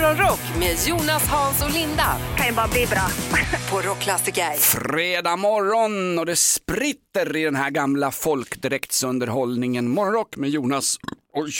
Morgonrock med Jonas, Hans och Linda kan ju bara bli bra. på Rockklassiker. Fredag morgon och det spritter i den här gamla folkdräktsunderhållningen. Morgonrock med Jonas. Oj,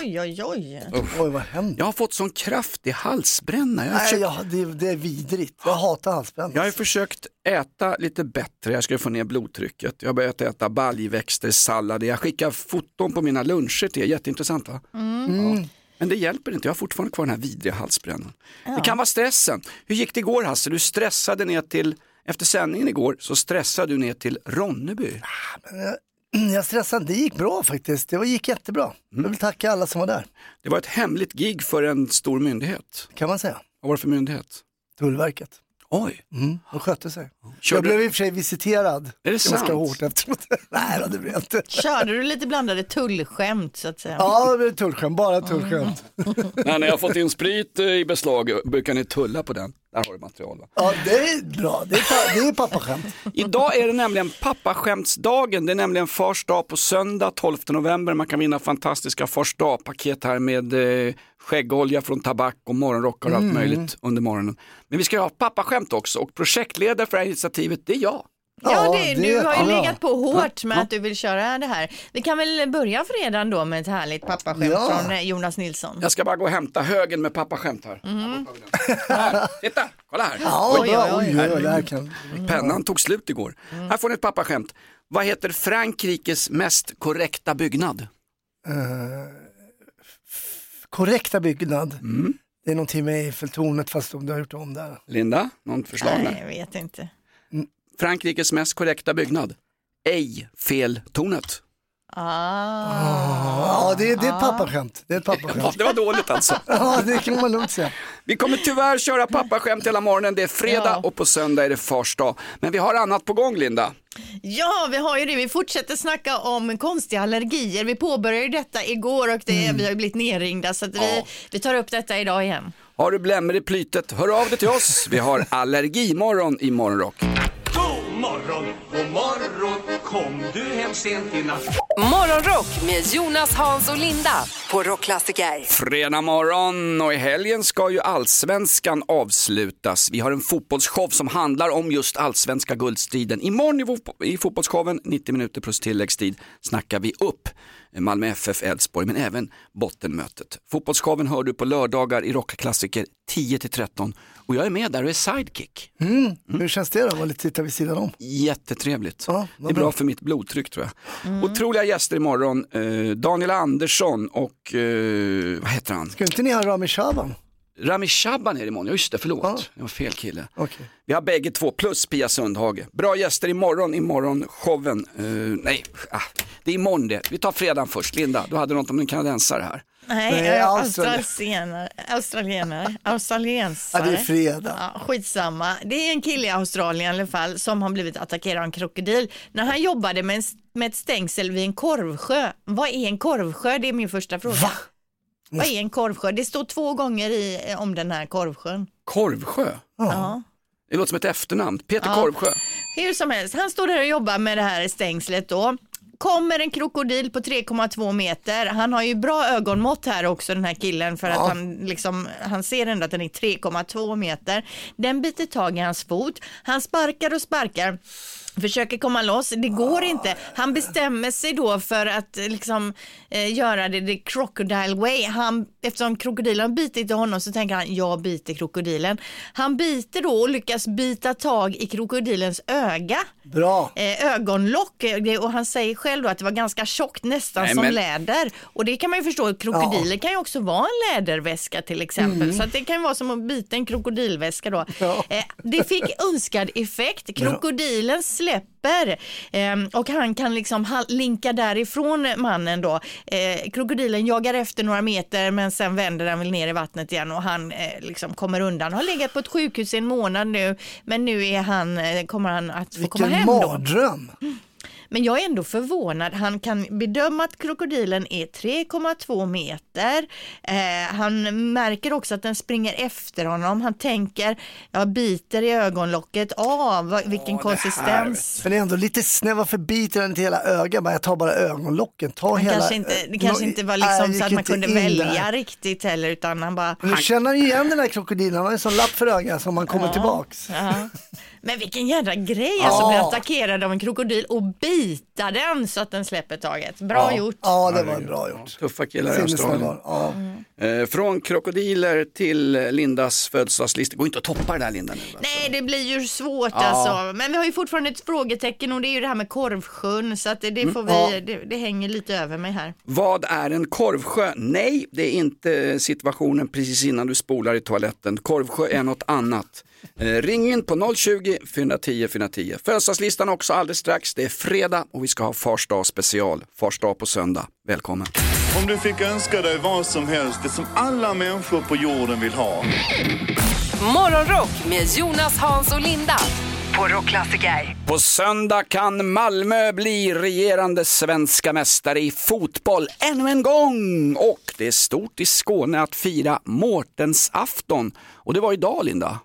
Oj, oj, oj. Oj, vad händer? jag har fått sån kraftig halsbränna. Jag har, Nej, försökt, ja, det, det är vidrigt. Jag hatar halsbränna. jag har ju försökt äta lite bättre, jag ska få ner blodtrycket. Jag har börjat äta baljväxter, sallad. Jag skickar foton på mina luncher till er, jätteintressant va? Ja. Men det hjälper inte, jag har fortfarande kvar den här vidriga halsbrännan. Det kan vara stressen. Hur gick det igår Hasse? Du stressade ner till, efter sändningen igår så stressade du ner till Ronneby. Jag stressade, det gick bra faktiskt. Det gick jättebra. Jag vill tacka alla som var där, Det var ett hemligt gig för en stor myndighet. kan man säga. Vad var det för myndighet? Tullverket. Oj, Mm, de skötte sig. Körde Jag blev i och för sig visiterad Är det ganska sant? hårt efteråt. Nej, då, det blev jag inte. Körde du lite blandade tullskämt så att säga? Ja, det blev tullskämt, bara tullskämt. när ni har fått in sprit eh, i beslag brukar ni tulla på den. Där har du material va? Ja, det är bra. Det är, det är pappaskämt. Idag är det nämligen pappaskämtsdagen. Det är nämligen fars dag på söndag 12 november. Man kan vinna fantastiska fars dag-paket här med eh, skäggolja från Tabak och morgonrockar och allt möjligt under morgonen. Men vi ska ha pappaskämt också och projektledare för det här initiativet det är jag. Ja, Ja, det, du har ju ja. legat på hårt med att du vill köra det här. Vi kan väl börja fredagen då med ett härligt pappaskämt Ja. från eh, Jonas Nilsson. Jag ska bara gå och hämta högen med pappaskämt här. här. Titta, kolla här. Ja, Oj, oj, oj. Oj, oj, kan... Pennan tog slut igår. Här får ni ett pappaskämt. Vad heter Frankrikes mest korrekta byggnad? Korrekta byggnad. Mm. Det är någonting med Eiffeltornet fast de har gjort om där. Linda, någon förslag? Nej, jag vet inte. Frankrikes mest korrekta byggnad? Eiffel-tornet. Ah. Ja, det, är- det är ett pappaskämt. Det är ett Ja, pappaskämt. det var dåligt alltså. Ja, det kan man lugnt säga. Vi kommer tyvärr köra pappaskämt hela morgonen. Det är fredag Ja. och på söndag är det fars dag. Men vi har annat på gång Linda. Ja, vi har ju det. Vi fortsätter snacka om konstiga allergier. Vi påbörjade ju detta igår och det, vi har ju blivit nerringda så att vi, vi tar upp detta idag igen. Har du blämmor i plytet, hör av dig till oss. Vi har allergimorgon i Morgonrock. God morgon, god morgon, kom du hem sent i natt? Morgonrock med Jonas, Hans och Linda på Rockklassiker. Fredag morgon och i helgen ska ju allsvenskan avslutas. Vi har en fotbollsshow som handlar om just allsvenska guldstriden. Imorgon i, fo- i fotbollsshowen, 90 minuter plus tilläggstid, snackar vi upp Malmö FF Elfsborg men även bottenmötet. Fotbollsshowen hör du på lördagar i rockklassiker 10-13 och jag är med där och är sidekick. Hur känns det då? Att lite titta vid sidan om. Jättetrevligt. Ja, det är bra för mitt blodtryck tror jag. Otroliga gäster imorgon. Eh, Daniel Andersson och eh, vad heter han? Ska inte ni ha Rami Shaban? Rami Shaban är det imorgon, ja just det, förlåt. Ja. Det var fel kille. Okej. Vi har bägge två plus Pia Sundhage. Bra gäster imorgon, imorgon showen. Eh, nej, ah, det är imorgon det. Vi tar fredagen först. Linda, du hade något om en kanadensare här. Nej, Nej, eh, Australien. australienare, australienare, Ja, australiensare. det är fredag. Ja, skitsamma. Det är en kille i Australien i alla fall som har blivit attackerad av en krokodil när han jobbade med, en, med ett stängsel vid en korvsjö. Vad är en korvsjö? Det är min första fråga. Va? Vad är en korvsjö? Det står två gånger i, om den här korvsjön. Korvsjö, Ja. det låter som ett efternamn. Peter Ja. Korvsjö. Hur som helst, han står där och jobbar med det här stängslet då. Kommer en krokodil på 3,2 meter. Han har ju bra ögonmått här också den här killen för att han, liksom, han ser ändå att den är 3,2 meter. Den biter tag i hans fot. Han sparkar och sparkar. Försöker komma loss, det går inte. Han bestämmer sig då för att eh, liksom, eh, göra det the crocodile way. Han, eftersom krokodilen har bitit i honom så tänker han, jag biter krokodilen. Han biter då och lyckas bita tag i krokodilens öga Bra. eh, ögonlock eh, och han säger själv då att det var ganska tjockt, nästan Nej, som men- läder. Och det kan man ju förstå, krokodiler kan ju också vara en läderväska till exempel. Så att det kan ju vara som att bita en krokodilväska då. Ja. Eh, det fick önskad effekt. Krokodilen släpper eh, och han kan liksom linka därifrån mannen då. Eh, krokodilen jagar efter några meter men sen vänder den väl ner i vattnet igen och han eh, liksom kommer undan. Har legat på ett sjukhus i en månad nu men nu är han, eh, kommer han att få komma Vilken hem då. Men jag är ändå förvånad. Han kan bedöma att krokodilen är 3,2 meter. Eh, han märker också att den springer efter honom. Han tänker, jag biter i ögonlocket. Av vad- vilken konsistens. För det är ändå lite snäva varför biter den till hela ögat? Jag tar bara ögonlocken. Ta Han hela, kanske inte, det kanske inte var liksom så att man inte kunde välja där. riktigt heller utan han bara Men Nu känner han ju igen den här krokodilen, han har en sån lapp för ögat som man kommer tillbaks. Ja. Men vilken jädra grej alltså, Ja. bli attackerad av en krokodil och bita den så att den släpper taget. Bra gjort. Ja, det var bra gjort. Tuffa killar i Australien. Ja. Mm. Eh, från krokodiler till Lindas födelsedagslista. Går inte att toppa det där Linda nu. Alltså. Nej, det blir ju svårt alltså. Men vi har ju fortfarande ett frågetecken och det är ju det här med korvsjön så att det, det får vi, Ja. det, det hänger lite över mig här. Vad är en korvsjö? Nej, det är inte situationen precis innan du spolar i toaletten. Korvsjö är något annat. Eh, ring in på 020 410 410. Födelsedagslistan också alldeles strax. Det är fredag och vi ska ha Fars dag special. Fars dag på söndag. Välkommen. Om du fick önska dig vad som helst, det som alla människor på jorden vill ha. Morgonrock med Jonas, Hans och Linda. På Rockklassiker. På söndag kan Malmö bli regerande svenska mästare i fotboll ännu en gång. Och det är stort i Skåne att fira Mårtens afton. Och det var idag Linda.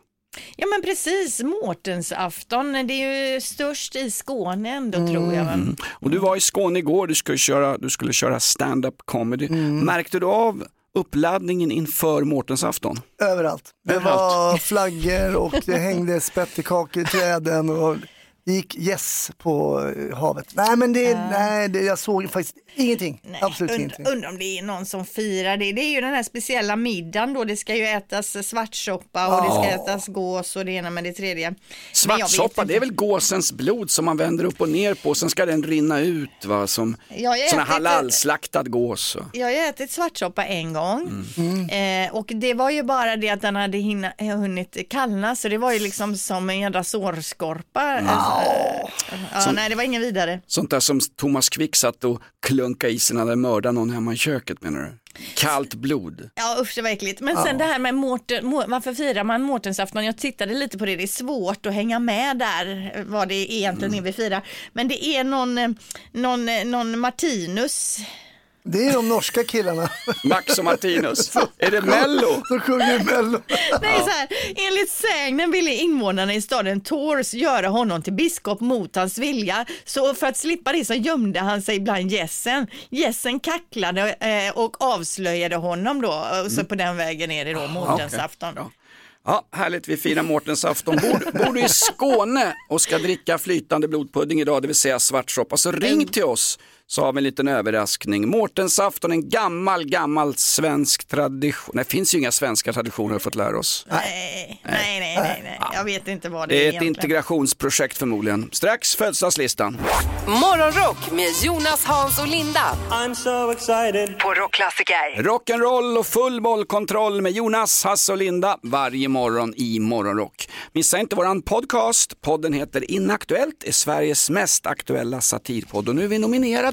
Ja men precis, Mårtensafton, det är ju störst i Skåne ändå tror jag. va? Och du var i Skåne igår, du skulle köra, du skulle köra stand-up comedy. Märkte du av uppladdningen inför Mårtensafton? Överallt. Det Överallt. var flaggor och det hängde spettekakor i träden och gick gäss på eh, havet. Nej men det, nej, det, jag såg faktiskt ingenting. Nej, Absolut und- ingenting. Undrar om det är någon som firar det. Det är ju den här speciella middagen då. Det ska ju ätas svartsoppa och det ska ätas gås och det ena med det tredje. Svartsoppa, det är väl gåsens blod som man vänder upp och ner på, sen ska den rinna ut va, som sån här halalslaktad gås. Jag har ätit svartsoppa en gång Mm. eh, och det var ju bara det att den hade hinna, hunnit kallna så det var ju liksom som en jädra sårskorpa. Alltså, ja, nej, det var ingen vidare. Sånt där som Thomas Quick satt och klunka i sig när han mördat någon hemma i köket menar du? Kallt blod. Ja usch det var äckligt. Men sen det här med Mårten, Må- varför firar man Mårtensafton? Jag tittade lite på det, det är svårt att hänga med där vad det egentligen är vi firar. Men det är någon, eh, någon, eh, någon Martinus. Det är de norska killarna Max och Martinus. är det Mello? som sjunger Mello. Nej, så här, enligt sägnen ville invånarna i staden Tours göra honom till biskop mot hans vilja. Så för att slippa det så gömde han sig bland gässen. Gässen kacklade eh, och avslöjade honom då. Och så på den vägen är det då Mårtensafton. Ja. Ja, härligt, vi firar Mårtensafton. Bor, bor du i Skåne och ska dricka flytande blodpudding idag, det vill säga svartsoppa, så ring till oss så har vi en liten överraskning. Mårtensafton, en gammal, gammal svensk tradition. Nej, det finns ju inga svenska traditioner har vi fått lära oss. Nej, nej, nej, nej, nej. Jag vet inte vad det, Det är ett egentligen. integrationsprojekt förmodligen. Strax födelsedagslistan. Morgonrock med Jonas, Hans och Linda. I'm so excited. På Rockklassiker. Rock'n'roll och full bollkontroll med Jonas, Hasse och Linda varje morgon i Morgonrock. Missa inte våran podcast. Podden heter Inaktuellt, är Sveriges mest aktuella satirpodd och nu är vi nominerade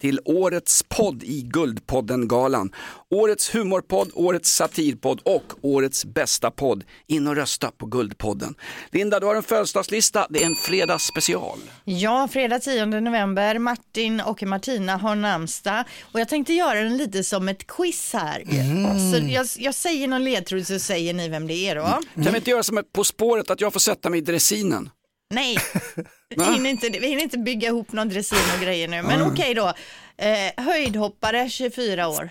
till årets podd i Guldpodden-galan. Årets humorpodd, årets satirpodd och årets bästa podd. In och rösta på Guldpodden. Linda, du har en födelsedagslista. Det är en fredagsspecial. Ja, fredag 10 november. Martin och Martina har namnsdag och jag tänkte göra den lite som ett quiz här. Så jag, jag säger någon ledtråd så säger ni vem det är då. Kan vi inte göra som ett På spåret att jag får sätta mig i dressinen? Nej, vi hinner, inte, vi hinner inte bygga ihop någon dressin och grejer nu. Men okej då. Eh, höjdhoppare 24 år.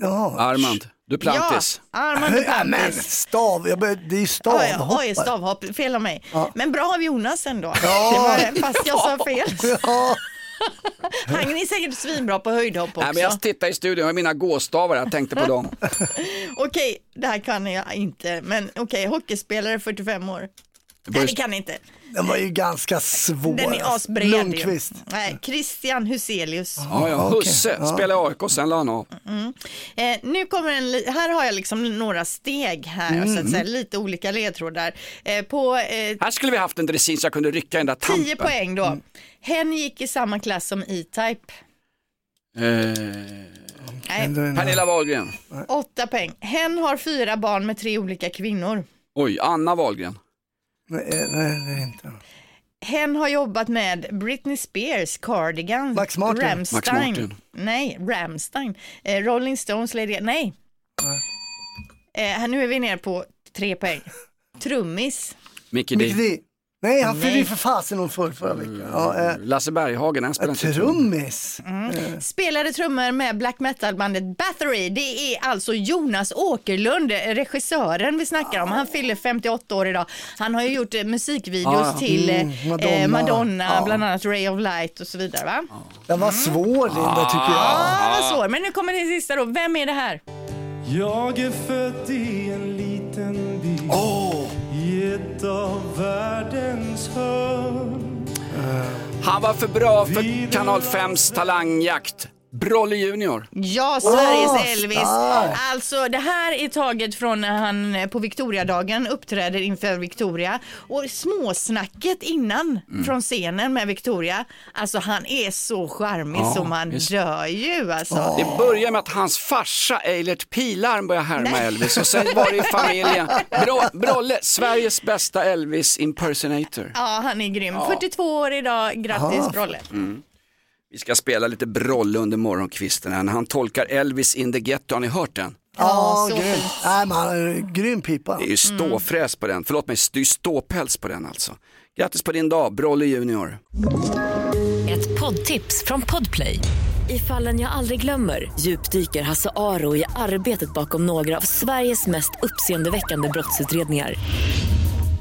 Ja. Armand, Duplantis. Ja, Armand Ja, men Duplantis. stav, jag bör, det är ju Oj, stavhoppare. oj, stavhopp, fel av mig. Men bra av Jonas ändå. Ja. Det var, fast jag sa fel. Ja, Han är säkert svinbra på höjdhopp också. Nej, men jag tittar i studion med mina gåstavar, jag tänkte på dem. Okej, det här kan jag inte, men okej, hockeyspelare 45 år. Nej, det kan inte. den var ju ganska svår. Den är asbred. ju. Lundqvist. Nej, Christian Huselius. Ja, ja. okej. Husse Ja. spelade i AIK, sen la han av. Eh, nu kommer en, här har jag liksom några steg här, så att säga, lite olika ledtrådar. Eh, på eh, Här skulle vi haft en dressin så jag kunde rycka den där 10 tampen. poäng då. Hen gick i samma klass som E-Type. Eh, Nej, Pernilla Wahlgren. 8 poäng. Hen har fyra barn med tre olika kvinnor. Oj, Anna Wahlgren. Nej, nej, det är inte. Hen har jobbat med Britney Spears, Cardigan, Max Martin. Max Rammstein. Martin. Nej, Rammstein. Eh, Rolling Stones, Lady Nej. Eh, här, nu är vi ner på tre poäng. Trummis. Mickey Mickey D. Nej, han fyllde ju för fasen någon förr, förra veckan. Ja, eh, Lasse Berghagen, han spelar inte trummis. Spelade trummor med black metal-bandet Bathory. Det är alltså Jonas Åkerlund, regissören vi snackar om. Han fyller 58 år idag. Han har ju gjort eh, musikvideos Ah, till eh, mm, Madonna. Madonna, Madonna Ja. bland annat Ray of Light och så vidare. Va? Den var svår Linda tycker jag. Ja, vad svår. Men nu kommer det sista då. Vem är det här? Jag är född i en liten by I ett av världens hörn Han var för bra för Kanal 5s talangjakt. Brolle Junior. Ja, Sveriges Åh, Elvis. Alltså det här är taget från när han eh, på Victoriadagen uppträder inför Victoria. Och småsnacket innan Mm. från scenen med Victoria. Alltså han är så charmig Ja, så man visst. dör ju alltså. Det börjar med att hans farsa Eilert Pilarm börjar härma Elvis och sen var det i familjen. Bro, Brolle, Sveriges bästa Elvis impersonator. Ja, han är grym. 42 år idag. Grattis. Brolle. Mm. Vi ska spela lite Brolle under morgonkvisten här när han tolkar Elvis in the ghetto. Har ni hört den? Ja, så grymt. fint. Nej, är grym pipa. Det är ju ståfräs på den, förlåt mig, det är ju ståpäls på den alltså. Grattis på din dag, Brolle Junior. Ett poddtips från Podplay. I fallen jag aldrig glömmer djupdyker Hasse Aro i arbetet bakom några av Sveriges mest uppseendeväckande brottsutredningar.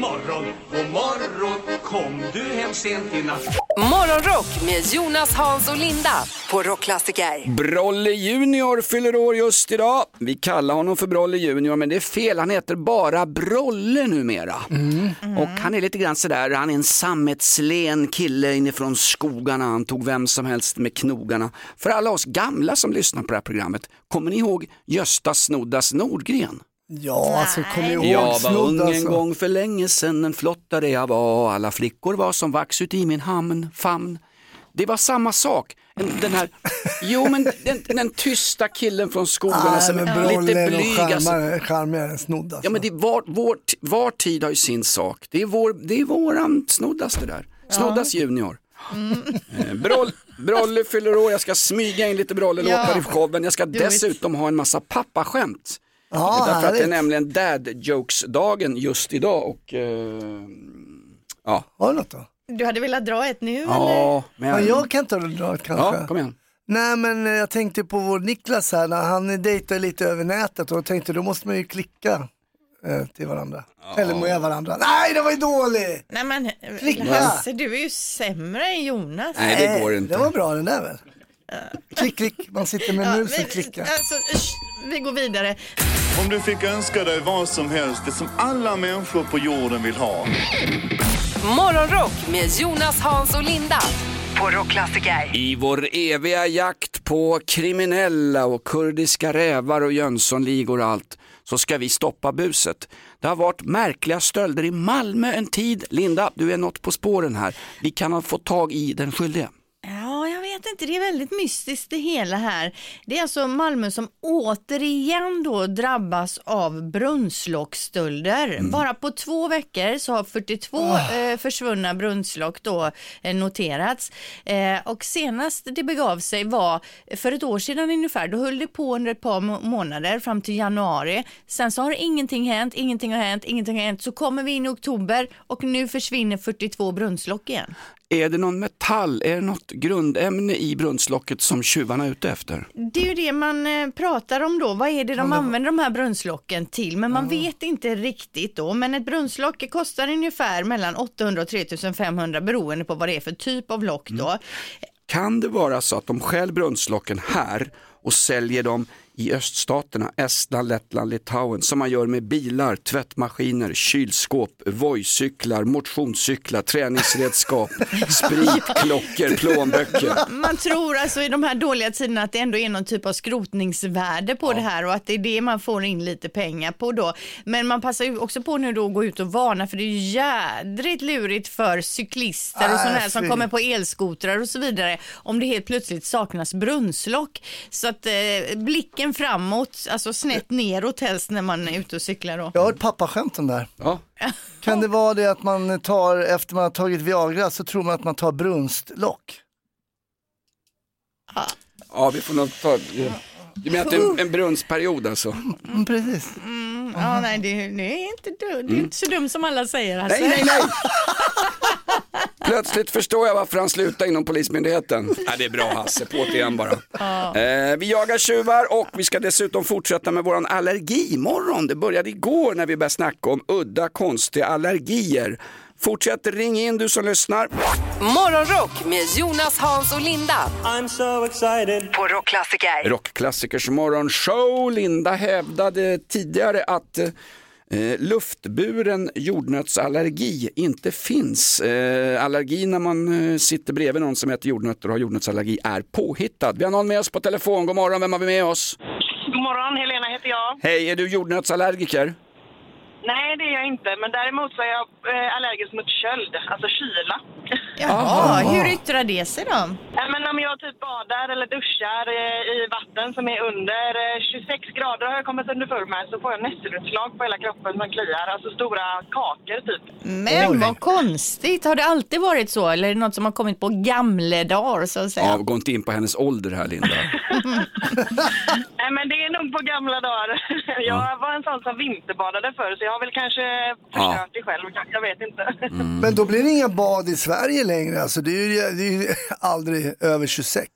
Morgon, god morgon Kom du hem sent i natt Morgonrock med Jonas, Hans och Linda på Rockklassiker. Brolle Junior fyller år just idag. Vi kallar honom för Brolle Junior men det är fel, han heter bara Brolle numera. Och han är lite grann sådär, han är en sammetslen kille inifrån skogarna, han tog vem som helst med knogarna. För alla oss gamla som lyssnar på det här programmet, kommer ni ihåg Gösta Snoddas Nordgren? Ja, alltså kom ihåg Jag var ung en alltså. gång för länge sedan, en flottare jag var, alla flickor var som vax ut i min hamn, famn. Det var samma sak. En, den här, jo men den, den tysta killen från som men är lite blyg. Alltså. charmigare- charmigare än snodd alltså. Ja men det är var, vår, var tid har ju sin sak. Det är, vår, det är våran snoddas det där. Snoddas junior. Eh, Broll, Brolle fyller år, jag ska smyga in lite Brolle-låtar Ja. i showen. Jag ska dessutom ha en massa pappaskämt. Ja, Därför att det är nämligen dad jokes-dagen just idag och eh, ja. Har du något då? Du hade velat dra ett nu eller? Ja, men Ja, jag kan ta det då kanske. ja, kom igen. Nej men eh, jag tänkte på vår Niklas här, när han dejtar lite över nätet och jag tänkte då måste man ju klicka eh, till varandra. Eller med varandra. Nej det var ju dålig! Nej men Klicka. Lasse, du är ju sämre än Jonas. Nej, det går inte. Det var bra den där väl? Klick, klick, man sitter med Ja, mus och vi- klickar. Alltså, vi går vidare. Om du fick önska dig vad som helst, det som alla människor på jorden vill ha. Morgonrock med Jonas, Hans och Linda. I vår eviga jakt på kriminella och kurdiska rävar och Jönssonligor och allt så ska vi stoppa buset. Det har varit märkliga stölder i Malmö en tid. Linda, du är något på spåren här. Vi kan ha fått tag i den skyldige. Vet inte, det är väldigt mystiskt det hela här. Det är alltså Malmö som återigen då drabbas av brunnslockstölder. Bara på två veckor så har 42 eh, försvunna brunnslock då eh, noterats. Eh, och senast det begav sig var för ett år sedan ungefär. Då höll det på under ett par må- månader fram till januari. Sen så har ingenting hänt, ingenting har hänt, ingenting har hänt. Så kommer vi in i oktober och nu försvinner 42 brunnslock igen. Är det någon metall, är det något grundämne i brunnslocket som tjuvarna är ute efter? Det är ju det man eh, pratar om då. Vad är det de använder de här brunnslocken till? Men man vet inte riktigt då. Men ett brunnslock kostar ungefär mellan 800 och 3500 beroende på vad det är för typ av lock då. Kan det vara så att de stjäl brunnslocken här och säljer dem i öststaterna, Estland, Lettland, Litauen, som man gör med bilar, tvättmaskiner, kylskåp, vojcyklar, motionscyklar, träningsredskap, sprit, klockor, plånböcker. Man tror alltså i de här dåliga tiderna att det ändå är någon typ av skrotningsvärde på det här och att det är det man får in lite pengar på då. Men man passar ju också på nu då att gå ut och varna för det är ju jädrigt lurigt för cyklister och Äh, sådana här som kommer på elskotrar och så vidare om det helt plötsligt saknas brunnslock. Så att eh, blicken framåt, alltså snett neråt helst när man är ute och cyklar då. Jag har ett pappaskämt om det här. Ja. Kan det vara det att man tar, efter man har tagit Viagra så tror man att man tar brunstlock? ja, vi får nog ta... Du menar att det är en, en brunnsperiod alltså? Mm, precis. Ja, nej, det, det är inte det är inte så dumt som alla säger. Alltså. Nej, nej, nej! Plötsligt förstår jag varför han slutade inom Polismyndigheten. Ja, det är bra Hasse, på det igen bara. Eh, vi jagar tjuvar och vi ska dessutom fortsätta med våran allergimorgon. Det började igår när vi började snacka om udda konstiga allergier. Fortsätt ring in du som lyssnar. Morgonrock med Jonas, Hans och Linda I'm so excited. på Rockklassiker. Rockklassikers morgonshow. Linda hävdade tidigare att eh, luftburen jordnötsallergi inte finns. Eh, allergi när man eh, sitter bredvid någon som äter jordnötter och har jordnötsallergi är påhittad. Vi har någon med oss på telefon. God morgon, vem har vi med oss? God morgon, Helena heter jag. Hej, är du jordnötsallergiker? Nej, det är jag inte, men däremot så är jag eh, allergisk mot köld, alltså kyla. Jaha, hur yttrar det sig då? Ja, men om jag typ badar eller duschar eh, i vatten som är under eh, 26 grader har jag kommit underfund med så får jag nässelutslag på hela kroppen som kliar, alltså stora kakor typ. Men vad konstigt, har det alltid varit så eller är det något som har kommit på gamle dagar så att säga? Ja, gå inte in på hennes ålder här Linda. Nej, men det är nog på gamla dagar. Jag var en sån som vinterbadade förr så jag har väl kanske förstört det själv, jag vet inte. Men då blir det inga bad i Sverige längre alltså. Det är ju, det är ju aldrig över 26.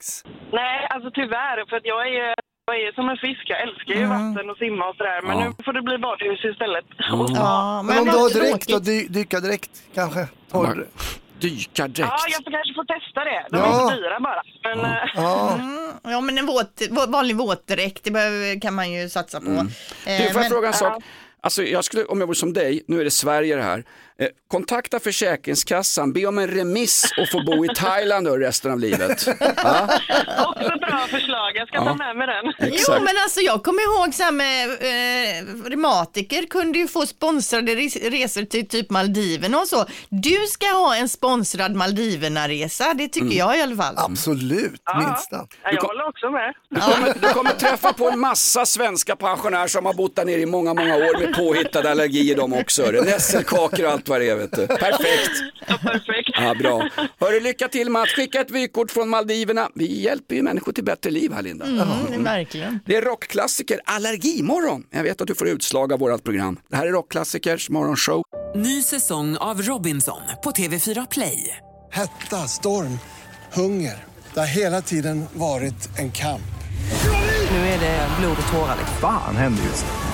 Nej, alltså tyvärr, för att jag är, jag är som en fisk. Jag älskar ju vatten och simma och sådär. Men Ja. nu får det bli badhus istället. Ja, Men om du har dräkt då, dy, dyka-dräkt kanske? Torr. Dykardräkt. Ja, jag får kanske få testa det. De Ja. är så dyra bara. Men, eh, Ja. Ja, men en våt, vå- vanlig våtdräkt, det behöver, kan man ju satsa på. Mm. Eh, Du, får jag men- fråga en sak? Alltså, jag skulle, om jag vore som dig, nu är det Sverige det här, eh, kontakta Försäkringskassan, be om en remiss och få bo i Thailand resten av livet. Ja, också bra förslag. Jag ska ta med mig den. Jo men alltså jag kommer ihåg så här med eh, reumatiker kunde ju få sponsrade res- resor till typ Maldiverna och så. Du ska ha en sponsrad Maldiverna-resa, det tycker Mm. jag i alla fall. Absolut, minsta. Ja, jag håller också med. Du kommer, du kommer träffa på en massa svenska pensionärer som har bott där nere i många, många år med påhittade allergier de också. Nässelkakor och allt vad det är. Vet du. Perfekt. Perfekt. Ja, bra. Hörru, lycka till med att skicka ett vykort från Maldiverna. Vi hjälper ju människor till bättre liv här Linda. Mm, verkligen. Det är rockklassiker Allergimorgon. Jag vet att du får utslag av vårt program. Det här är Rockklassikers morgonshow. Ny säsong av Robinson på TV4 Play. Hetta, storm, hunger. Det har hela tiden varit en kamp. Nu är det blod och tårar. Fan händer just nu.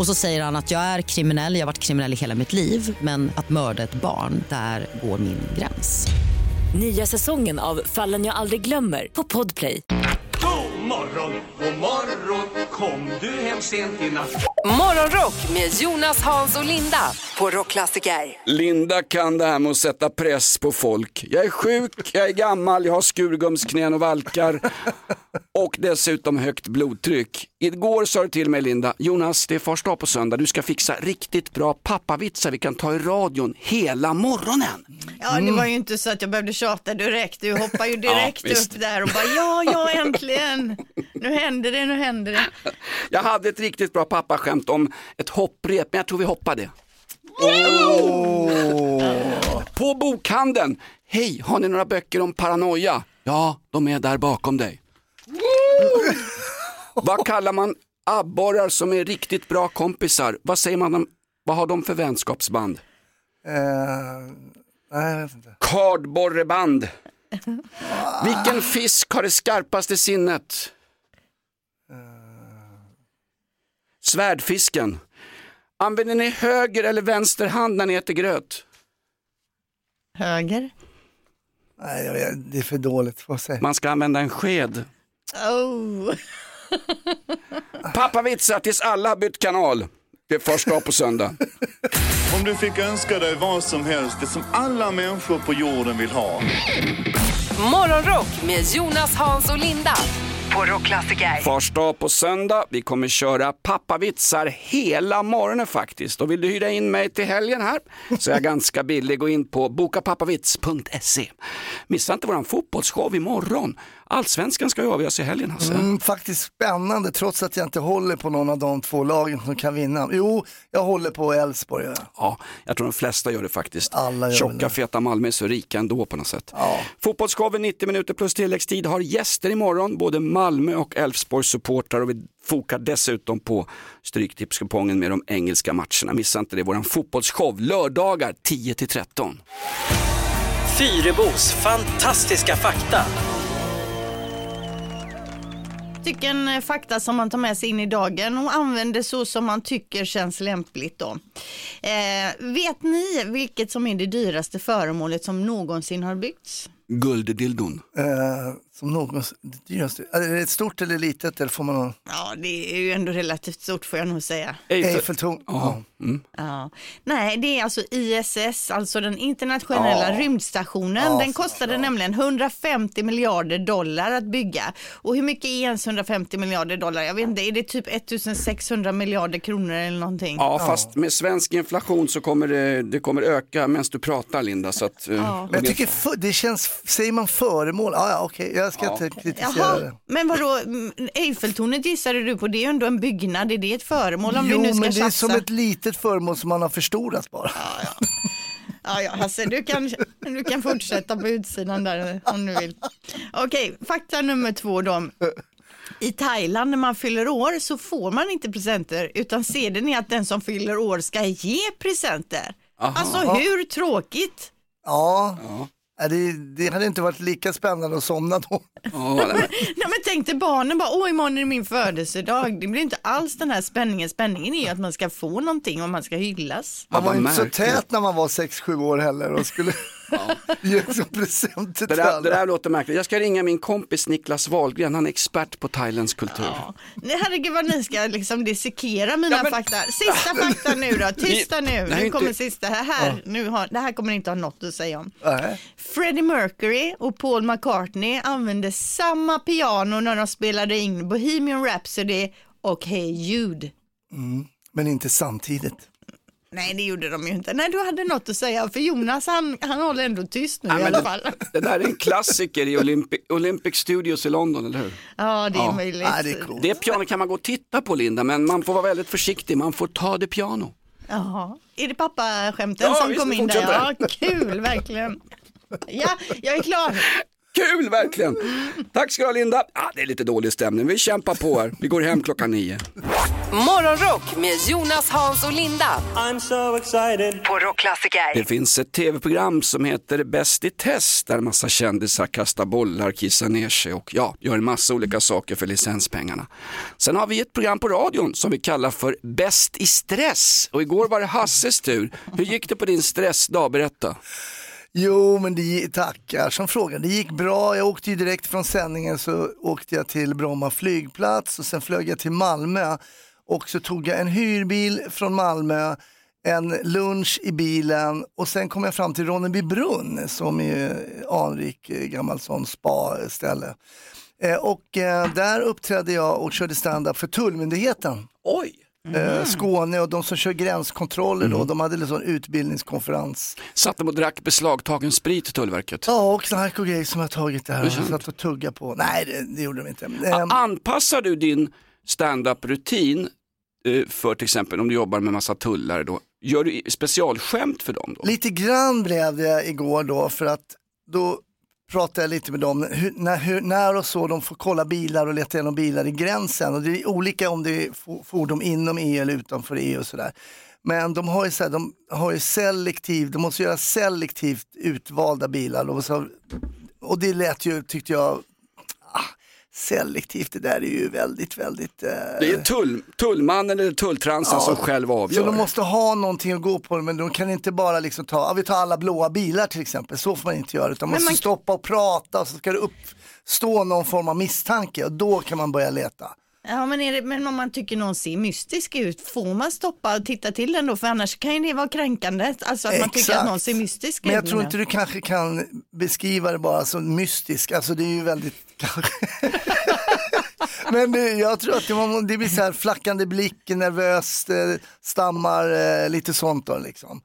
Och så säger han att jag är kriminell, jag har varit kriminell i hela mitt liv men att mörda ett barn, där går min gräns. Nya säsongen av Fallen jag aldrig glömmer på Podplay. God morgon, god morgon Kom du hem sent i natt Morgonrock med Jonas, Hans och Linda på Rockklassiker. Linda kan det här med att sätta press på folk. Jag är sjuk, jag är gammal, jag har skurgumsknän och valkar och dessutom högt blodtryck. Igår sa du till mig Linda, Jonas det är fars dag på söndag, du ska fixa riktigt bra pappavitsar vi kan ta i radion hela morgonen. Ja, det var ju inte så att jag behövde tjata direkt. Du hoppar ju direkt Ja, visst. upp där och bara ja, ja, äntligen. Nu händer det, nu händer det. Jag hade ett riktigt bra pappaskämt om ett hopprep, men jag tror vi hoppar det. På bokhandeln, hej, har ni några böcker om paranoia? Ja, de är där bakom dig. Vad kallar man Abborrar som är riktigt bra kompisar, vad säger man om, vad har de för vänskapsband? Eh, nej, jag vet inte. Kardborreband. Vilken fisk har det skarpaste sinnet? Svärdfisken. Använder ni höger eller vänster hand när ni äter gröt? Höger. Nej, jag vet, det är för dåligt. Vad säger Man ska använda en sked. Oh. Pappavitsar tills alla har bytt kanal. Det är första på söndag. Om du fick önska dig vad som helst, det som alla människor på jorden vill ha. Morgonrock med Jonas, Hans och Linda på Rockklassiker. Första på söndag. Vi kommer köra pappavitsar hela morgonen faktiskt. Och vill du hyra in mig till helgen här så är jag ganska billig. Gå in på bokapappavits.se. Missa inte våran fotbollsshow imorgon. Allsvenskan ska ju avgöras i helgen Hasse. Mm, faktiskt spännande trots att jag inte håller på någon av de två lagen som kan vinna. Jo, jag håller på Elfsborg. Ja. Ja, jag tror de flesta gör det faktiskt. Alla gör Tjocka det. feta Malmö är så rika ändå på något sätt. Fotbollsshowen 90 minuter plus tilläggstid har gäster imorgon, både Malmö och Elfsborgs supportrar och vi fokar dessutom på Stryktipskupongen med de engelska matcherna. Missa inte det, våran fotbollsshow lördagar 10-13. Fyrebos fantastiska fakta. Stycken eh, fakta som man tar med sig in i dagen och använder så som man tycker känns lämpligt. Då. Eh, vet ni vilket som är det dyraste föremålet som någonsin har byggts? Gulddildon. Eh, som någon, det dyraste. Är det ett stort eller litet eller får man någon? Ja, det är ju ändå relativt stort får jag nog säga. Eiffeltorn. Ja. Mm. Ja. Nej, det är alltså ISS, alltså den internationella Ja. rymdstationen. Ja, den kostade nämligen 150 miljarder dollar att bygga. Och hur mycket är ens 150 miljarder dollar? Jag vet inte, är det typ 1600 miljarder kronor eller någonting? Ja, fast med svensk inflation så kommer det, det kommer öka medan du pratar Linda. Så att, eh, Ja. Men jag tycker för, det känns, säger man föremål? Ja, ja okej, jag ska inte kritisera det. Jaha, men vadå, Eiffeltornet gissade du på, det är ju ändå en byggnad, är det ett föremål om Jo, vi nu ska men det är som ett litet föremål som man har förstorat bara. Ja, ja, Hasse, du kan, du kan fortsätta på utsidan där om du vill. Okej, fakta nummer två då. I Thailand när man fyller år så får man inte presenter utan seden är att den som fyller år ska ge presenter. Aha. Alltså hur tråkigt? Ja, ja. Det, det hade inte varit lika spännande att somna då. Nej, men tänk dig barnen bara, åh imorgon är det min födelsedag. Det blir inte alls den här spänningen. Spänningen är ju att man ska få någonting och man ska hyllas. Man var inte så tät när man var 6-7 år heller och skulle ge som present till Det där, alla. det där låter märkligt. Jag ska ringa min kompis Niklas Wahlgren, han är expert på thailändsk kultur. Nej, herregud vad ni ska liksom dissekera mina fakta. Sista fakta nu då, tysta nu. Det här är Nu inte- kommer sista. Det här, nu har, det här kommer inte ha något att säga om. Freddie Mercury och Paul McCartney använde samma piano när de spelade in Bohemian Rhapsody och Hey Jude. Mm, men inte samtidigt. Nej, det gjorde de ju inte. Nej, du hade något att säga, för Jonas han, han håller ändå tyst nu Nej, i alla fall. Det där är en klassiker i Olympic, Olympic Studios i London, eller hur? Ja, det är möjligt. det piano kan man gå och titta på Linda, men man får vara väldigt försiktig, man får ta det piano. Jaha, är det pappaskämten Ja, som visst, kom in där? Ja, kul, verkligen. Ja, jag är klar. Kul verkligen! Tack ska du ha Linda. Ah, det är lite dålig stämning, vi kämpar på här. Vi går hem klockan nio. Morgonrock med Jonas, Hans och Linda. I'm so excited. På Rockklassiker. Det finns ett tv-program som heter Bäst i test där en massa kändisar kastar bollar, kissar ner sig och ja, gör en massa olika saker för licenspengarna. Sen har vi ett program på radion som vi kallar för Bäst i stress och igår var det Hasses tur. Hur gick det på din stressdag? Berätta. Jo, men det tackar som frågan. Det gick bra. Jag åkte ju direkt från sändningen så åkte jag till Bromma flygplats och sen flög jag till Malmö och så tog jag en hyrbil från Malmö, en lunch i bilen och sen kom jag fram till Ronneby brunn som är anrik eh, gammalt gammal sån spa-ställe. Eh, och eh, där uppträdde jag och körde stand-up för Tullmyndigheten. Oj! Eh, Skåne och de som kör gränskontroller då, de hade liksom en utbildningskonferens. Satt de och drack beslagtagen sprit i Tullverket? Ja, och knark och grejer som jag tagit där. Sant. satt och tuggade på. Nej, det, det gjorde de inte. A- Ehm, Anpassar du din stand-up-rutin eh, för till exempel om du jobbar med massa tullare då? Gör du specialskämt för dem då? Lite grann blev det igår då för att då pratade jag lite med dem, hur, när, hur, när och så de får kolla bilar och leta igenom bilar i gränsen. Och det är olika om det är fordon inom EU eller utanför EU och sådär. Men de har ju, så här, de har ju selektiv, de måste göra selektivt utvalda bilar. Och, så, och det lät ju, tyckte jag, selektivt, det där är ju väldigt, väldigt... Eh, Det är tull, tullmannen eller tulltransen Ja. som själv avgör. Så de måste ha någonting att gå på, men de kan inte bara liksom ta, ja, vi tar alla blåa bilar till exempel, så får man inte göra, utan man måste man- stoppa och prata och så ska det uppstå någon form av misstanke och då kan man börja leta. Ja men, är det, men om man tycker någon ser mystisk ut, får man stoppa och titta till den då? För annars kan ju det vara kränkande, alltså att man tycker att någon ser mystisk Men ut. jag tror inte du kanske kan beskriva det bara som mystisk, alltså det är ju väldigt. Men det, jag tror att det, var, det blir så här flackande blick, nervöst, eh, stammar, eh, lite sånt då liksom.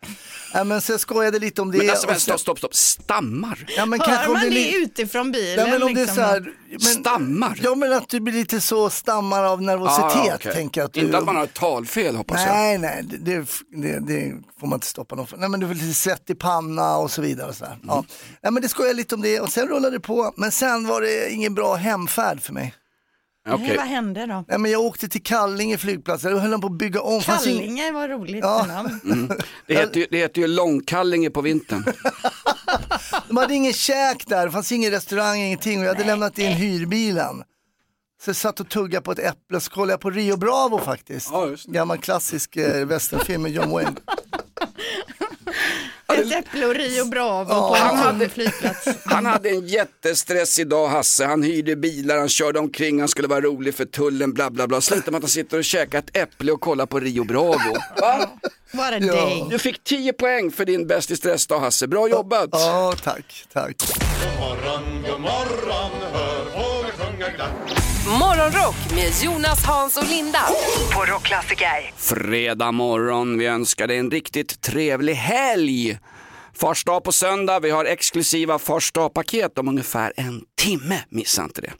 Ja, men så jag skojade lite om det. Men alltså, sen- stopp, stopp, stopp, stammar? Ja, men Hör kanske om man det, det, utifrån bilen? Ja, men om det är liksom? så här, men, Stammar? Ja men att du blir lite så stammar av nervositet Ah, tänker jag. Att du, Inte att man har ett talfel hoppas jag. Nej, nej, det, det, det, får man inte stoppa någon för. Nej men du får lite svett i panna och så vidare. Och så här. Ja. Mm. Nej, men det skojar lite om det och sen rullade det på. Men sen var det ingen bra hemfärd för mig. Nej, vad hände då? Nej, men jag åkte till Kallinge flygplats, då höll de på att bygga om. Kallinge var roligt Ja. Mm. Det, heter ju, det heter ju långkallinge på vintern. De hade ingen käk där, det fanns ingen restaurang, ingenting och jag hade lämnat in hyrbilen. Så jag satt och tuggade på ett äpple, så kollade jag på Rio Bravo faktiskt. Gammal klassisk eh, westernfilm med John Wayne. Ett äpple och Rio Bravo Ja. på Han hade- flygplats. Han hade en jättestress idag Hasse, han hyrde bilar, han körde omkring, han skulle vara rolig för tullen, bla bla bla. Slutar med att han sitter och käkar ett äpple och kollar på Rio Bravo. Va? What a day. Du fick 10 poäng för din Bäst i stressdag Hasse, bra jobbat. Ja, tack, tack. morgon, god morgon, hör fåglar sjunga glatt. Morgonrock med Jonas, Hans och Linda på Rockklassiker. Fredag morgon, vi önskar dig en riktigt trevlig helg. Fars dag på söndag, vi har exklusiva Fars dag-paket om ungefär en timme, missa inte det.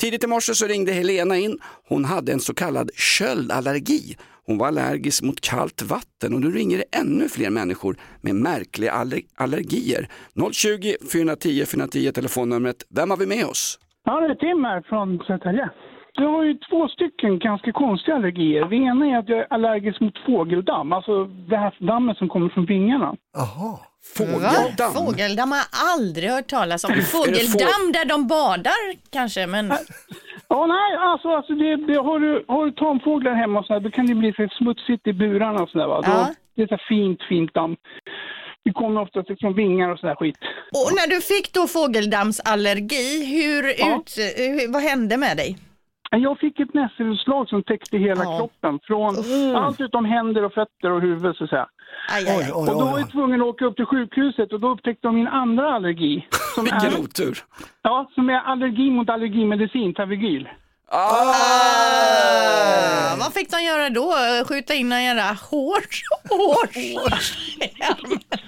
Tidigt i morse så ringde Helena in, hon hade en så kallad köldallergi. Hon var allergisk mot kallt vatten och nu ringer det ännu fler människor med märkliga aller- allergier. 020 410 410 telefonnumret. Vem har vi med oss? Ja, det är Tim här från Södertälje. Jag har ju två stycken ganska konstiga allergier. Det ena är att jag är allergisk mot fågeldamm, alltså det här dammet som kommer från vingarna. Jaha. Va? Fågeldamm har jag aldrig hört talas om. Fågeldamm där de badar kanske, men... Ja, nej, alltså, alltså det, det, har, du, har du tamfåglar hemma och så här, då kan det bli så smutsigt i burarna och sådär va. Då, Ja. Det är så fint, fint damm. Det kommer oftast från vingar och sådär skit. Och när du fick då fågeldammsallergi, hur ut, hur, vad hände med dig? Jag fick ett nässelutslag som täckte hela kroppen. Från allt utom händer och fötter och huvud så att säga. Aj, aj, aj. och då var jag tvungen att åka upp till sjukhuset och då upptäckte de min andra allergi. Som Vilken är, otur. Ja, som är allergi mot allergimedicin, Tavigyl. Ah, vad fick de göra då? Skjuta in en jävla hårs? Hårs?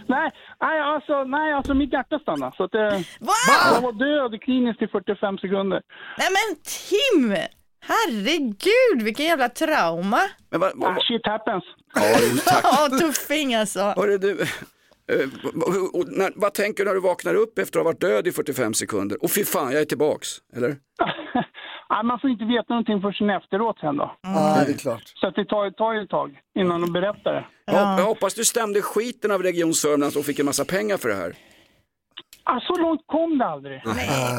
Nej, nej, alltså, nej, alltså mitt hjärta stannade. Så att, eh, Va? Jag var död kliniskt i 45 sekunder. Nej men Tim! Herregud, vilken jävla trauma. Men vad, vad, Ah, shit happens. Ja, du, tack. Ja, tuffing alltså. Hörru, du, eh, och när, vad tänker du när du vaknar upp efter att ha varit död i 45 sekunder? Och fy fan, jag är tillbaks, eller? Nej, man får inte veta någonting förrän efteråt sen då. Ja, det är klart. Så att det tar, tar ju ett tag innan de berättar det. Jag, jag hoppas du stämde skiten av Region Sörmland och fick en massa pengar för det här. Ah, så långt kom det aldrig.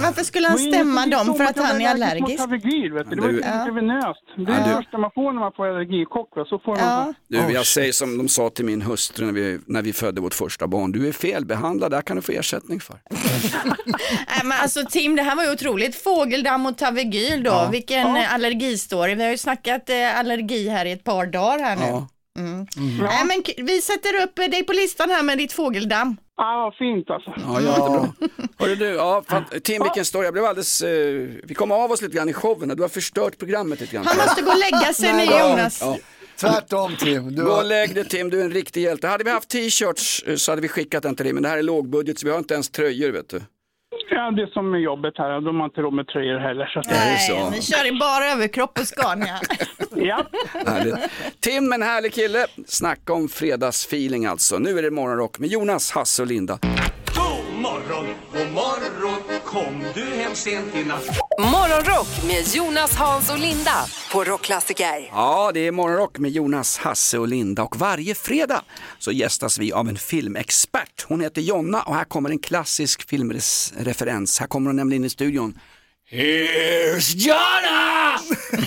Varför skulle han stämma dem för att han är allergisk? mot Tavigyl, vet du. Det var ju intravenöst. Det är Ja, det första man får när man får allergichock. Va? Så får man... Du, jag säger som de sa till min hustru när vi, när vi födde vårt första barn, du är felbehandlad, det här kan du få ersättning för. Nej, men alltså Tim, det här var ju otroligt. Fågeldamm och Tavigyl då. Ja. Vilken ja. allergistory. Vi har ju snackat eh, allergi här i ett par dagar här nu. Ja. Mm. Nej, men vi sätter upp dig på listan här med ditt fågeldamm. Ah, vad fint alltså. Ja, jättebra. Hörru du, ja, fan, Tim vilken story, jag blev alldeles, eh, vi kom av oss lite grann i showen, du har förstört programmet lite grann. Han måste gå och lägga sig nu Jonas. Ja. Tvärtom Tim. Du Gå och har... lägg dig Tim, du är en riktig hjälte. Hade vi haft t-shirts eh, så hade vi skickat den till dig, men det här är lågbudget så vi har inte ens tröjor vet du. Ja, det är som med jobbet här. De har inte råd med tröjor heller. Så. Nej, ni kör i bara överkropp på Scania. ja. Härligt. Tim, en härlig kille. Snacka om fredagsfeeling alltså. Nu är det morgonrock med Jonas, Hasse och Linda. Morgon, god morgon, kom du hem sent i natt? Morgonrock med Jonas, Hans och Linda på Rockklassiker. Ja, det är Morgonrock med Jonas, Hasse och Linda och varje fredag så gästas vi av en filmexpert. Hon heter Jonna och här kommer en klassisk filmreferens. Här kommer hon nämligen in i studion. Here's Jonna!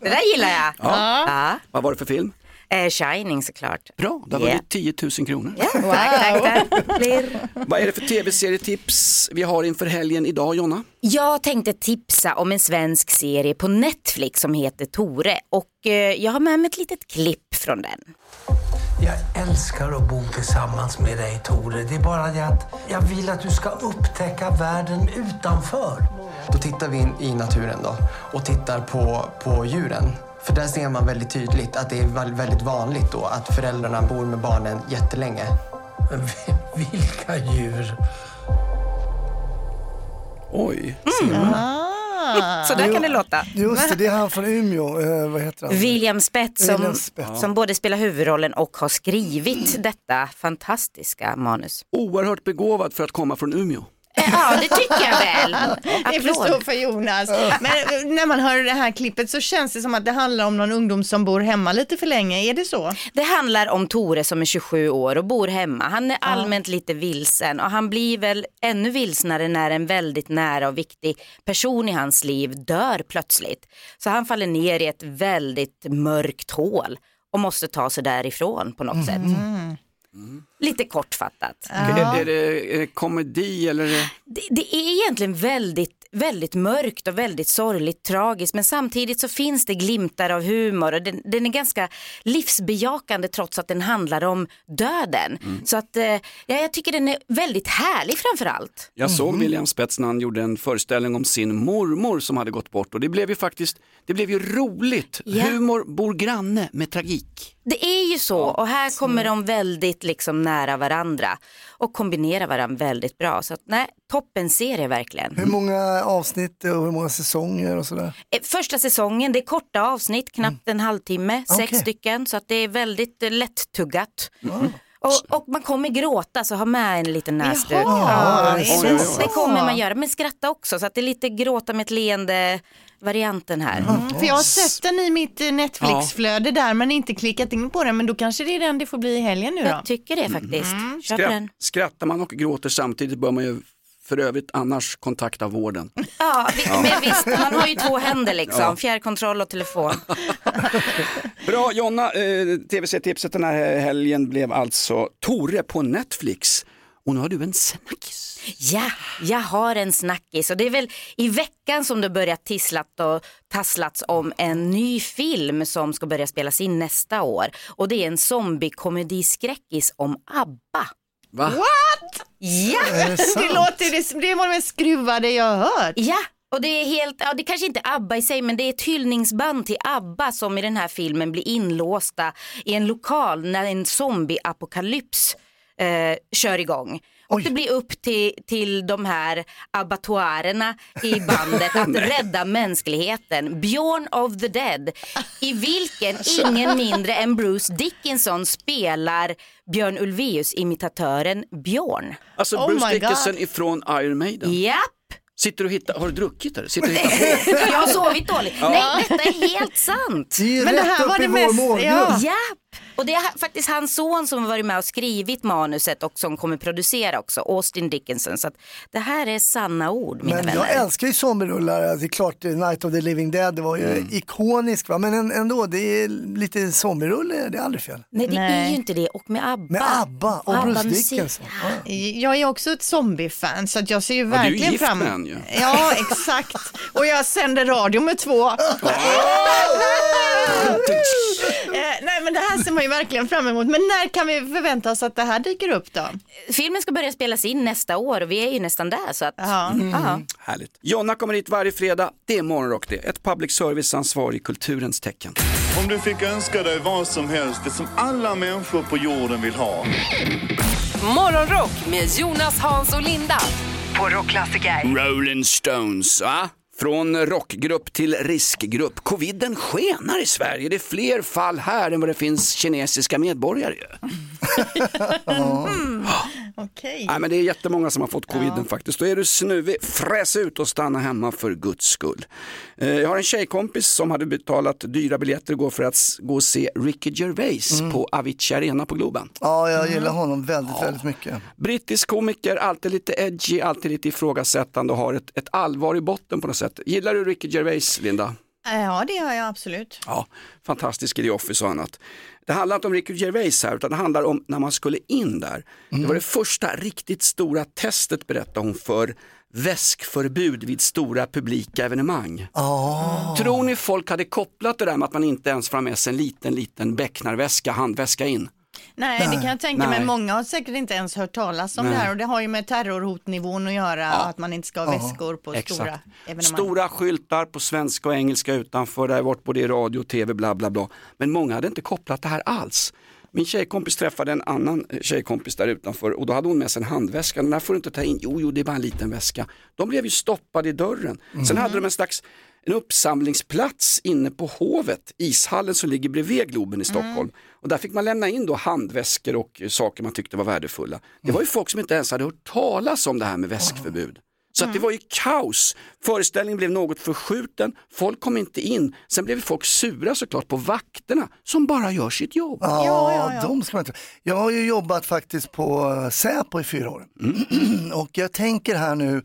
Det där gillar jag. Ja. Vad var det för film? Eh, Shining såklart. Bra, det har Yeah. vunnit 10 000 kronor. Tack, tack, tack. Blir. Vad är det för tv-serietips vi har inför helgen idag Jonna? Jag tänkte tipsa om en svensk serie på Netflix som heter Tore och eh, jag har med mig ett litet klipp från den. Jag älskar att bo tillsammans med dig Tore. Det är bara det att jag vill att du ska upptäcka världen utanför. Då tittar vi in i naturen då och tittar på, på djuren. För där ser man väldigt tydligt att det är väl- väldigt vanligt då att föräldrarna bor med barnen jättelänge. Vilka djur? Oj, Ah. Så där kan det låta. Just det, det är han från Umeå. Eh, vad heter han? William Spets som, William Spets. som både spelar huvudrollen och har skrivit detta fantastiska manus. Oerhört begåvad för att komma från Umeå. Eh, Ja, det tycker jag väl. Det får stå för Jonas. Men eh, när man hör det här klippet så känns det som att det handlar om någon ungdom som bor hemma lite för länge. Är det så? Det handlar om Tore som är 27 år och bor hemma. Han är allmänt lite vilsen och han blir väl ännu vilsnare när en väldigt nära och viktig person i hans liv dör plötsligt. Så han faller ner i ett väldigt mörkt hål och måste ta sig därifrån på något sätt. Lite kortfattat. Är, är, det, är det komedi eller? det- Det, det är egentligen väldigt, väldigt mörkt och väldigt sorgligt tragiskt men samtidigt så finns det glimtar av humor och den, den är ganska livsbejakande trots att den handlar om döden. Så att eh, ja, jag tycker den är väldigt härlig framför allt. Jag såg William Spets när han gjorde en föreställning om sin mormor som hade gått bort och det blev ju faktiskt, det blev ju roligt. Ja. Humor bor granne med tragik. Det är ju så och här kommer de väldigt liksom nära varandra och kombinerar varandra väldigt bra. Så att, nej, toppen serie verkligen. Hur många avsnitt och hur många säsonger och sådär? Eh, Första säsongen, det är korta avsnitt, knappt en halvtimme, sex Okej. stycken, så att det är väldigt eh, lättuggat. Och, och man kommer gråta, så ha med en liten näsduk. Jaha, Ja, är det det, så? det kommer man göra, men skratta också, så att det är lite gråta med ett leende varianten här. För jag har sett den i mitt eh, Netflix-flöde där men inte klickat in på den. Men då kanske det är den det får bli i helgen nu då. Jag tycker det faktiskt. På Skratt, den. skrattar man och gråter samtidigt bör man ju för övrigt annars kontakta vården. Ja, vi, men visst, man har ju två händer liksom, Ja. fjärrkontroll och telefon. Bra Jonna, eh, tv-serietipset den här helgen blev alltså Tore på Netflix. Och nu har du en snackis. Ja, jag har en snackis och det är väl i veckan som det börjat tisslat och tasslats om en ny film som ska börja spelas in nästa år. Och det är en zombie-komediskräckis om ABBA. Va? What? Ja! Det, låter, det, det var det mest skruvade jag har hört. Ja, och det är helt, ja det kanske inte är ABBA i sig men det är ett hyllningsband till ABBA som i den här filmen blir inlåsta i en lokal när en zombieapokalyps eh, kör igång. Och det blir upp till, till de här abattoirerna i bandet att rädda mänskligheten. Björn of the Dead, i vilken ingen mindre än Bruce Dickinson spelar Björn Ulvaeus-imitatören Björn. Alltså Oh Bruce my God. Dickinson ifrån Iron Maiden. Japp. Sitter du och hittar, har du druckit eller? Sitter du och hittar på? Jag har sovit dåligt. Ja. Nej, detta är helt sant. Det är Men det rätt här var upp i det vår mest- målgrupp. Ja. ja. Och det är faktiskt hans son som har varit med och skrivit manuset och som kommer producera också, Austin Dickinson. Så att det här är sanna ord, mina Men vänner. jag älskar ju zombierullar, Alltså, det är klart eh, Night of the Living Dead det var ju Mm. ikonisk va? men en- ändå det är lite zombierulle, det är aldrig fel. Nej, det är ju inte det. Och med ABBA. Med ABBA och Bruce. Dickinson. Jag är också ett zombiefan så att jag ser ju Ja, du är verkligen gift fram med en ju. Ja, exakt. Och jag sänder radio med två. Men det här ser man ju verkligen fram emot. Men när kan vi förvänta oss att det här dyker upp då? Filmen ska börja spelas in nästa år och vi är ju nästan där. Så att, ja. Härligt. Jonna kommer hit varje fredag, det är Morgonrock det. Ett public service-ansvar i kulturens tecken. Om du fick önska dig vad som helst, det som alla människor på jorden vill ha. Morgonrock med Jonas, Hans och Linda på Rockklassiker. Rolling Stones, va? Från rockgrupp till riskgrupp. Coviden skenar i Sverige. Det är fler fall här än vad det finns kinesiska medborgare. ju. Okej. Nej, men det är jättemånga som har fått coviden faktiskt. Då är du snuvig, fräs ut och stanna hemma för guds skull. Eh, Jag har en tjejkompis som hade betalat dyra biljetter igår för att gå och se Ricky Gervais Mm. på Avicii Arena på Globen. Ja, jag gillar honom väldigt, väldigt mycket. Brittisk komiker, alltid lite edgy, alltid lite ifrågasättande och har ett, ett allvar i botten på något sätt. Gillar du Ricky Gervais, Linda? Ja, det har jag absolut. Ja, fantastisk i The Office och annat. Det handlar inte om Ricky Gervais här, utan det handlar om när man skulle in där. Det var det första riktigt stora testet, berättar hon, för väskförbud vid stora publika evenemang. Oh. Tror ni folk hade kopplat det där med att man inte ens får ha med sig en liten, liten becknarväska, handväska in? Nej, det kan jag tänka mig. Nej. Många har säkert inte ens hört talas om Nej. det här och det har ju med terrorhotnivån att göra och att man inte ska ha Ja, väskor på exakt. stora evenemang. Stora skyltar på svenska och engelska utanför, det har varit både i radio och tv, bla bla bla. Men många hade inte kopplat det här alls. Min tjejkompis träffade en annan eh, tjejkompis där utanför och då hade hon med sig en handväska. Den här får du inte ta in, jo, jo det är bara en liten väska. De blev ju stoppade i dörren. Sen hade de en slags en uppsamlingsplats inne på Hovet, ishallen som ligger bredvid Globen i Stockholm. Och där fick man lämna in då handväskor och eh, saker man tyckte var värdefulla. Det var ju folk som inte ens hade hört talas om det här med väskförbud. Så att det var ju kaos. Föreställningen blev något förskjuten, folk kom inte in. Sen blev folk sura såklart på vakterna som bara gör sitt jobb. Ja, de ska man inte. Jag har ju jobbat faktiskt på eh, Säpo i fyra år. Och jag tänker här nu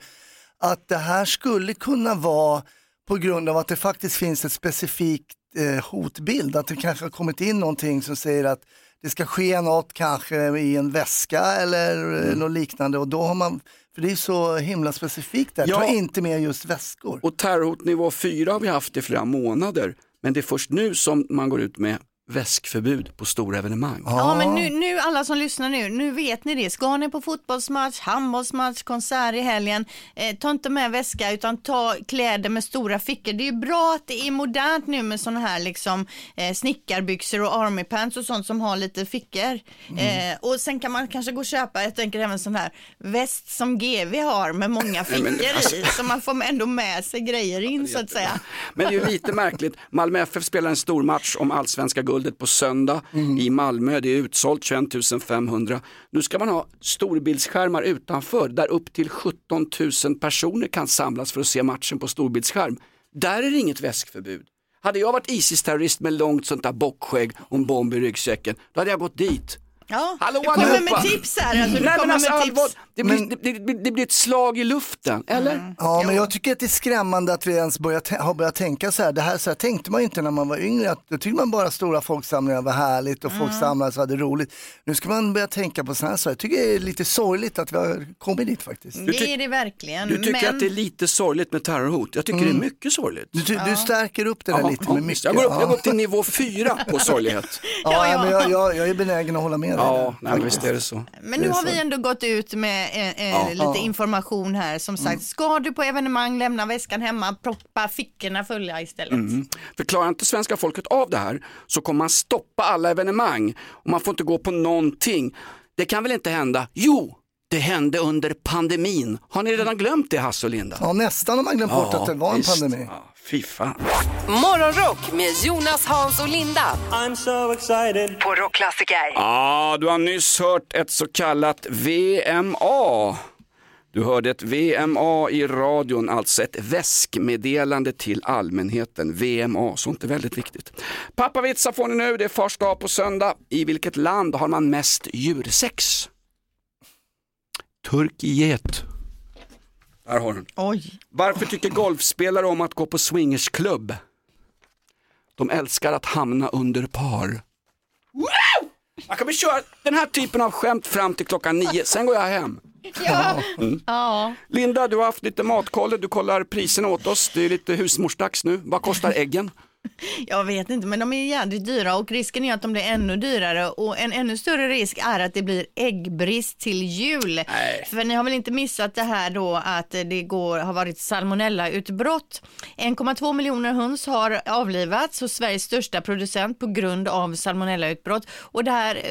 att det här skulle kunna vara på grund av att det faktiskt finns ett specifikt eh, hotbild. Att det kanske har kommit in någonting som säger att det ska ske något kanske i en väska eller eh, något liknande. Och då har man, för det är så himla specifikt där, Ja. ta inte med just väskor. Och terrorhotnivå 4 har vi haft i flera månader. Men det är först nu som man går ut med väskförbud på stora evenemang. Ja, men nu, nu alla som lyssnar nu, nu vet ni det. Ska ni på fotbollsmatch, handbollsmatch, konsert i helgen, eh, ta inte med väska utan ta kläder med stora fickor. Det är ju bra att det är modernt nu med sådana här liksom eh, snickarbyxor och army pants och sånt som har lite fickor. Eh, och sen kan man kanske gå och köpa, jag tänker även sån här väst som GV har med många fickor men alltså- i, så man får ändå med sig grejer in så att säga. Men det är ju lite märkligt. Malmö FF spelar en stor match om allsvenska guldet på söndag i Malmö. Det är utsålt 21 500. Nu ska man ha storbildsskärmar utanför där upp till 17 000 personer kan samlas för att se matchen på storbildsskärm. Där är det inget väskförbud. Hade jag varit Isis-terrorist med långt sånt där bockskägg och en bomb i ryggsäcken, då hade jag gått dit. Ja, Hallå, du kommer allihopa! med tips här. Alltså, Nej, men kommer alltså, med allvar, tips. det, blir, det, det, det blir ett slag i luften, eller? Ja, men jag tycker att det är skrämmande att vi ens börjar tä- har börjat tänka så här. Det här så här tänkte man ju inte när man var yngre. Att, då tyckte man bara stora folksamlingar var härligt och folk samlades och hade roligt. Nu ska man börja tänka på sådana här saker. Jag tycker det är lite sorgligt att vi har kommit dit faktiskt. Det är det verkligen. Du tycker men... att det är lite sorgligt med terrorhot? Jag tycker det är mycket sorgligt. Du, du, du stärker upp det där Ja, lite ja, med mycket. Jag går, upp, jag går ja. upp till nivå fyra på sorglighet. Ja, Ja, men ja. jag, jag, jag är benägen att hålla med dig. Ja, nej, visst är det så. Men Det nu har så. vi ändå gått ut med eh, eh, Ja. lite Ja. information här. Som sagt, ska du på evenemang lämna väskan hemma, proppa fickorna fulla istället. Mm. För klarar inte svenska folket av det här så kommer man stoppa alla evenemang och man får inte gå på någonting. Det kan väl inte hända? Jo, det hände under pandemin. Har ni redan glömt det Hasse och Linda? Ja, nästan har man glömt bort att det var en visst. pandemi. Ja, fy fan. Morgonrock med Jonas, Hans och Linda. I'm so excited. På Rockklassiker. Ja, du har nyss hört ett så kallat VMA. Du hörde ett VMA i radion, alltså ett väskmeddelande till allmänheten. VMA, sånt är väldigt viktigt. Pappavitsar får ni nu, det är fars dag på söndag. I vilket land har man mest djursex? Turkiet. Där har den. Oj. Varför tycker golfspelare om att gå på swingersklubb? De älskar att hamna under par. Jag kommer köra den här typen av skämt fram till klockan nio, sen går jag hem. Ja. Mm. ja. Linda, du har haft lite matkoll, du kollar priserna åt oss. Det är lite husmorsdags nu. Vad kostar äggen? Jag vet inte, men de är jädrigt dyra och risken är att de blir ännu dyrare och en ännu större risk är att det blir äggbrist till jul. För ni har väl inte missat det här då att det går, har varit salmonellautbrott. 1,2 miljoner höns har avlivats hos Sveriges största producent på grund av salmonellautbrott och det här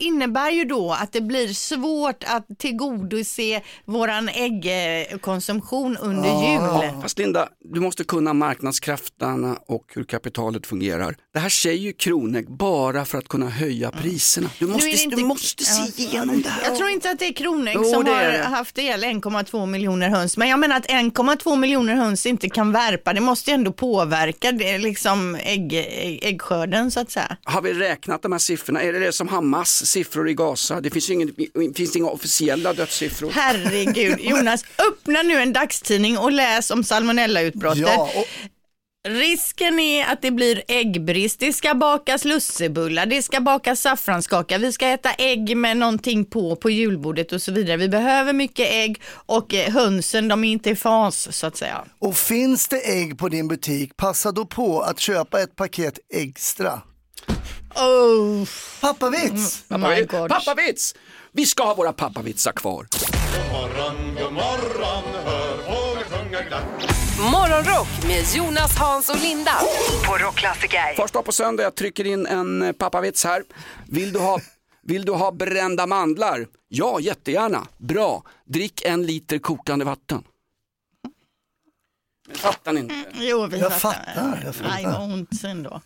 innebär ju då att det blir svårt att tillgodose våran äggkonsumtion under jul. Fast Linda, du måste kunna marknadskrafterna och hur kapitalet fungerar. Det här säger ju Kronägg bara för att kunna höja priserna. Du måste, inte- du måste se igenom det här. Jag tror inte att det är Kronägg Jo, som har det. haft ihjäl 1,2 miljoner höns. Men jag menar att 1,2 miljoner höns inte kan värpa. Det måste ju ändå påverka det, liksom ägg, äggskörden så att säga. Har vi räknat de här siffrorna? Är det det som Hamas siffror i Gaza? Det finns ingen, finns inga officiella dödssiffror. Herregud, Jonas, öppna nu en dagstidning och läs om salmonellautbrottet. Ja, Risken är att det blir äggbrist, det ska bakas lussebullar, det ska bakas saffranskaka, vi ska äta ägg med någonting på på julbordet och så vidare. Vi behöver mycket ägg och eh, hönsen de är inte i fas så att säga. Och finns det ägg på din butik, passa då på att köpa ett paket extra. Oh. Pappavits! Pappavits. Pappavits! Vi ska ha våra pappavitsar kvar. morgon, god morgon, hör fåglar sjunga glatt. Morgonrock med Jonas, Hans och Linda på Rockklassiker. Först dag på söndag, jag trycker in en eh, pappavits här. Vill du ha, vill du ha brända mandlar? Ja, jättegärna. Bra. Drick en liter kokande vatten. Men fattar ni inte? Jo, vi Jag fattar, jag fattar. Vad ont sen då.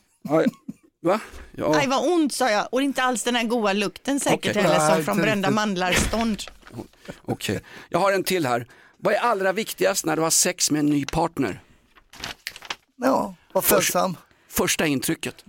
Va? Ja. Aj vad ont sa jag och inte alls den här goda lukten säkert Okej. heller som från brända mandlar-stånd. Okej, jag har en till här. Vad är allra viktigast när du har sex med en ny partner? Ja, var följsam. Första intrycket.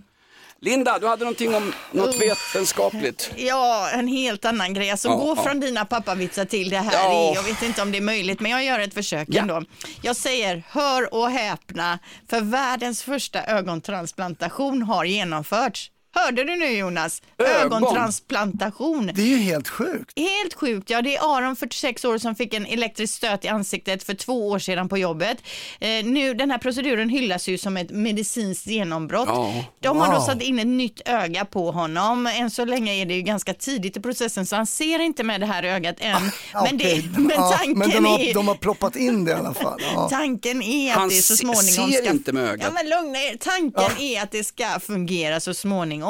Linda, du hade någonting om något vetenskapligt. Ja, en helt annan grej. Alltså Ja, gå ja. från dina pappavitsar till det här. Ja. Jag vet inte om det är möjligt, men jag gör ett försök Ja. ändå. Jag säger, hör och häpna, för världens första ögontransplantation har genomförts. Hörde du nu Jonas? Ögon? Ögontransplantation. Det är ju helt sjukt. Helt sjukt, ja det är Aron 46 år som fick en elektrisk stöt i ansiktet för två år sedan på jobbet. Eh, nu, den här proceduren hyllas ju som ett medicinskt genombrott. Ja. De har då Wow. satt in ett nytt öga på honom. Än så länge är det ju ganska tidigt i processen så han ser inte med det här ögat än. men, det, Okej, men ja, tanken men de har, är... de har proppat in det i alla fall. Ja. Tanken är att Han det så småningom ser ska... inte med ögat. Ja, men lugna er. Tanken är att det ska fungera så småningom.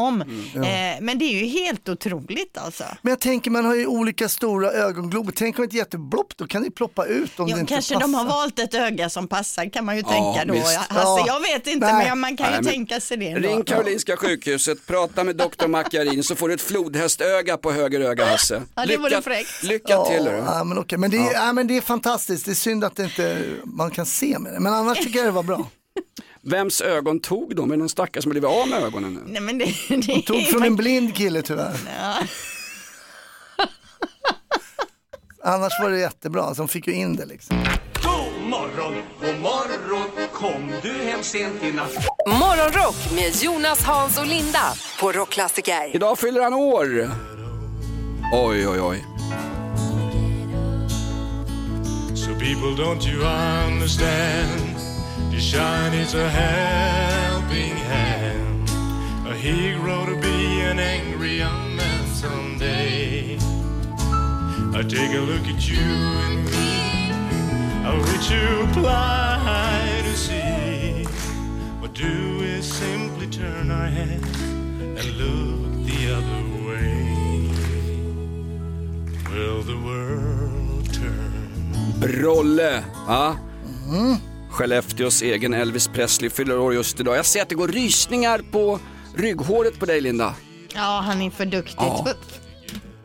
Ja. Eh, men det är ju helt otroligt alltså. Men jag tänker man har ju olika stora ögonglober. Tänk om ett jätteblopp, då kan det ploppa ut om Ja, det inte kanske passar. de har valt ett öga som passar kan man ju Ja, tänka då. visst. Ja. jag vet inte Nej. men man kan ju Nej, men- tänka sig det. ändå. Ring Karolinska sjukhuset, prata med doktor Macchiarin så får du ett flodhästöga på höger öga Hasse. Ja, det vore fräckt. lycka till. Ja, ja, men, okej. men, det är, ja. men det är fantastiskt, det är synd att det inte, man kan se med det. Men annars tycker jag det var bra. Vems ögon tog de? Är det någon stackare som blivit av med ögonen nu? Nej, men det, det Tog från en blind kille tyvärr. Ja. Annars var det jättebra, så de fick ju in det liksom. God morgon, god morgon, kom du hem sent i natt? Morgonrock med Jonas, Hans och Linda på Rockklassiker. Idag fyller han år. Oj, oj, oj. So people don't you understand The shine is a helping hand. A hero to be an angry young man someday. I take a look at you and me How which you apply to see. What do we simply turn our heads and look the other way? Will the world turn? Brolle, ja. Ah. Mm-hmm. Skellefteås egen Elvis Presley fyller år just idag. Jag ser att det går rysningar på rygghåret på dig Linda. ja, han är för duktig. Ja. F-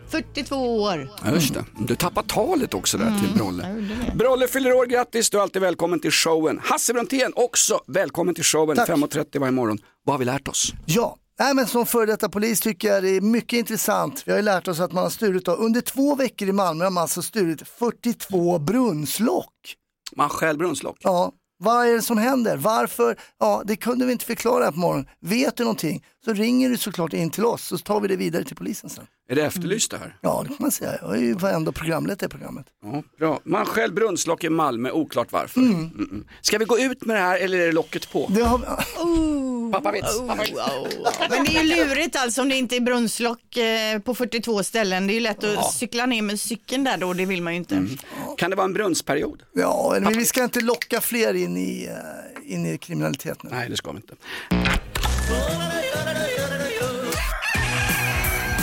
42 år. Ja, just det. Du tappar talet också där till Brolle. Brolle fyller år, grattis. Du är alltid välkommen till showen. Hasse Brontén också välkommen till showen. Tack. 5.30 varje morgon. Vad har vi lärt oss? Ja, Nej, men som före detta polis tycker jag det är mycket intressant. Vi har ju lärt oss att man har stulit, då. under två veckor i Malmö har man alltså stulit 42 brunnslock. Man stjäl brunnslock. Ja, vad är det som händer? Varför? Ja, det kunde vi inte förklara här på morgonen. Vet du någonting så ringer du såklart in till oss så tar vi det vidare till polisen sen. Är det efterlyst det här? Ja, det kan man säga. Jag är ju ändå programledare i programmet. Ja, bra. Man stjäl brunnslock i Malmö, oklart varför. Mm. Mm, mm. Ska vi gå ut med det här eller är det locket på? Det har... Pappavits. Pappavits. Men det är ju lurigt alltså om det inte är brunnslock eh, på 42 ställen. Det är ju lätt att Ja. cykla ner med cykeln där då, det vill man ju inte. Kan det vara en brunnsperiod? Ja, men vi ska inte locka fler in i, eh, in i kriminalitet nu. Nej, det ska vi inte.